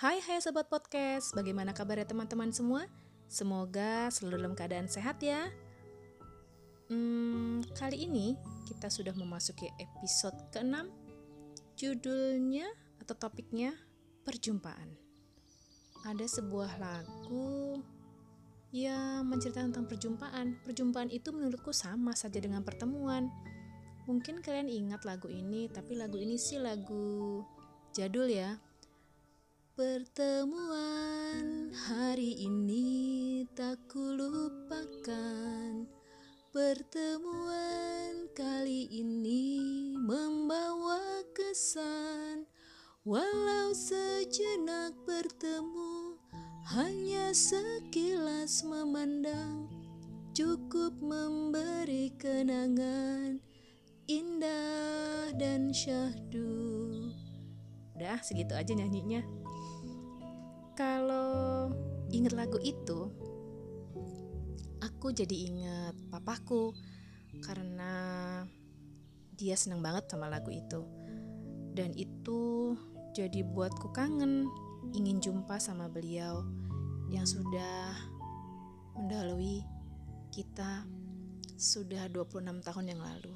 Hai hai sobat podcast, bagaimana kabarnya teman-teman semua? Semoga selalu dalam keadaan sehat ya. Hmm, kali ini kita sudah memasuki episode ke-6. Judulnya atau topiknya perjumpaan. Ada sebuah lagu yang menceritakan tentang perjumpaan. Perjumpaan itu menurutku sama saja dengan pertemuan. Mungkin kalian ingat lagu ini, tapi lagu ini sih lagu jadul ya Pertemuan. Hari ini tak kulupakan. Pertemuan kali ini membawa kesan. Walau sejenak bertemu Hanya sekilas memandang. Cukup memberi kenangan Indah dan syahdu. Udah segitu aja nyanyinya kalau inget lagu itu, aku jadi inget papaku karena dia seneng banget sama lagu itu. Dan itu jadi buatku kangen, ingin jumpa sama beliau yang sudah mendahului kita sudah 26 tahun yang lalu.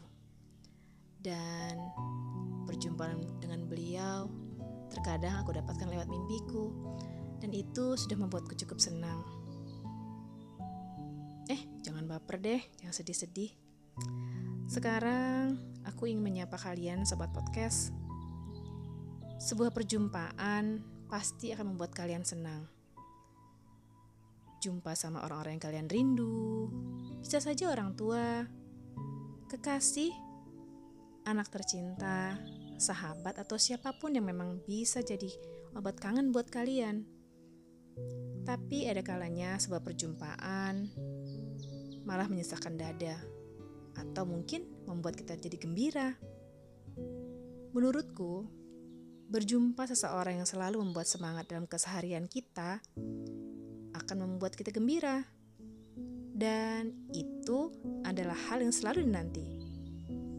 Dan perjumpaan dengan beliau terkadang aku dapatkan lewat mimpiku dan itu sudah membuatku cukup senang. Eh, jangan baper deh, jangan sedih-sedih. Sekarang aku ingin menyapa kalian sobat podcast. Sebuah perjumpaan pasti akan membuat kalian senang. Jumpa sama orang-orang yang kalian rindu, bisa saja orang tua, kekasih, anak tercinta, sahabat atau siapa pun yang memang bisa jadi obat kangen buat kalian. Tapi ada kalanya sebuah perjumpaan malah menyesakkan dada atau mungkin membuat kita jadi gembira. Menurutku, berjumpa seseorang yang selalu membuat semangat dalam keseharian kita akan membuat kita gembira. Dan itu adalah hal yang selalu dinanti.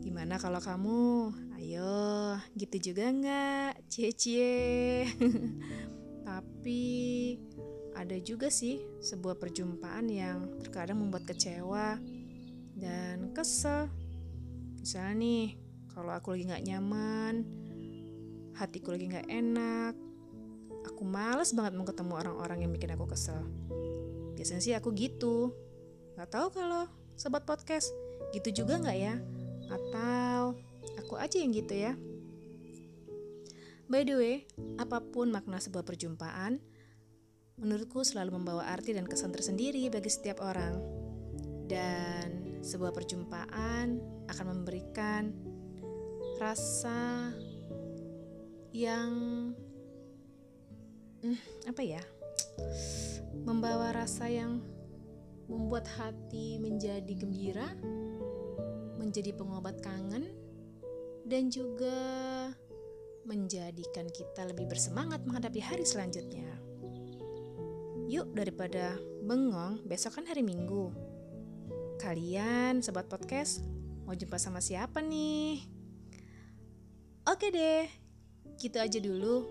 Gimana kalau kamu? Ayo, gitu juga nggak? Cie-cie. Tapi ada juga sih sebuah perjumpaan yang terkadang membuat kecewa dan kesel. Misalnya nih, kalau aku lagi gak nyaman, hatiku lagi gak enak, aku males banget mau ketemu orang-orang yang bikin aku kesel. Biasanya sih aku gitu. Gak tahu kalau sobat podcast gitu juga gak ya? Atau aku aja yang gitu ya? By the way, apa pun makna sebuah perjumpaan, menurutku selalu membawa arti dan kesan tersendiri bagi setiap orang. Dan sebuah perjumpaan akan memberikan rasa yang hmm, apa ya? Membawa rasa yang membuat hati menjadi gembira, menjadi pengobat kangen, dan juga menjadikan kita lebih bersemangat menghadapi hari selanjutnya. Yuk, daripada bengong, besok kan hari Minggu. Kalian, sobat podcast, mau jumpa sama siapa nih? Oke deh, gitu aja dulu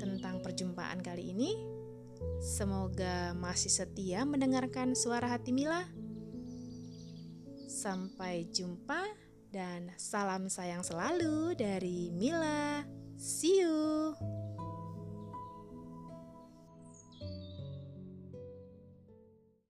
tentang perjumpaan kali ini. Semoga masih setia mendengarkan suara hati Mila. Sampai jumpa dan salam sayang selalu dari Mila. See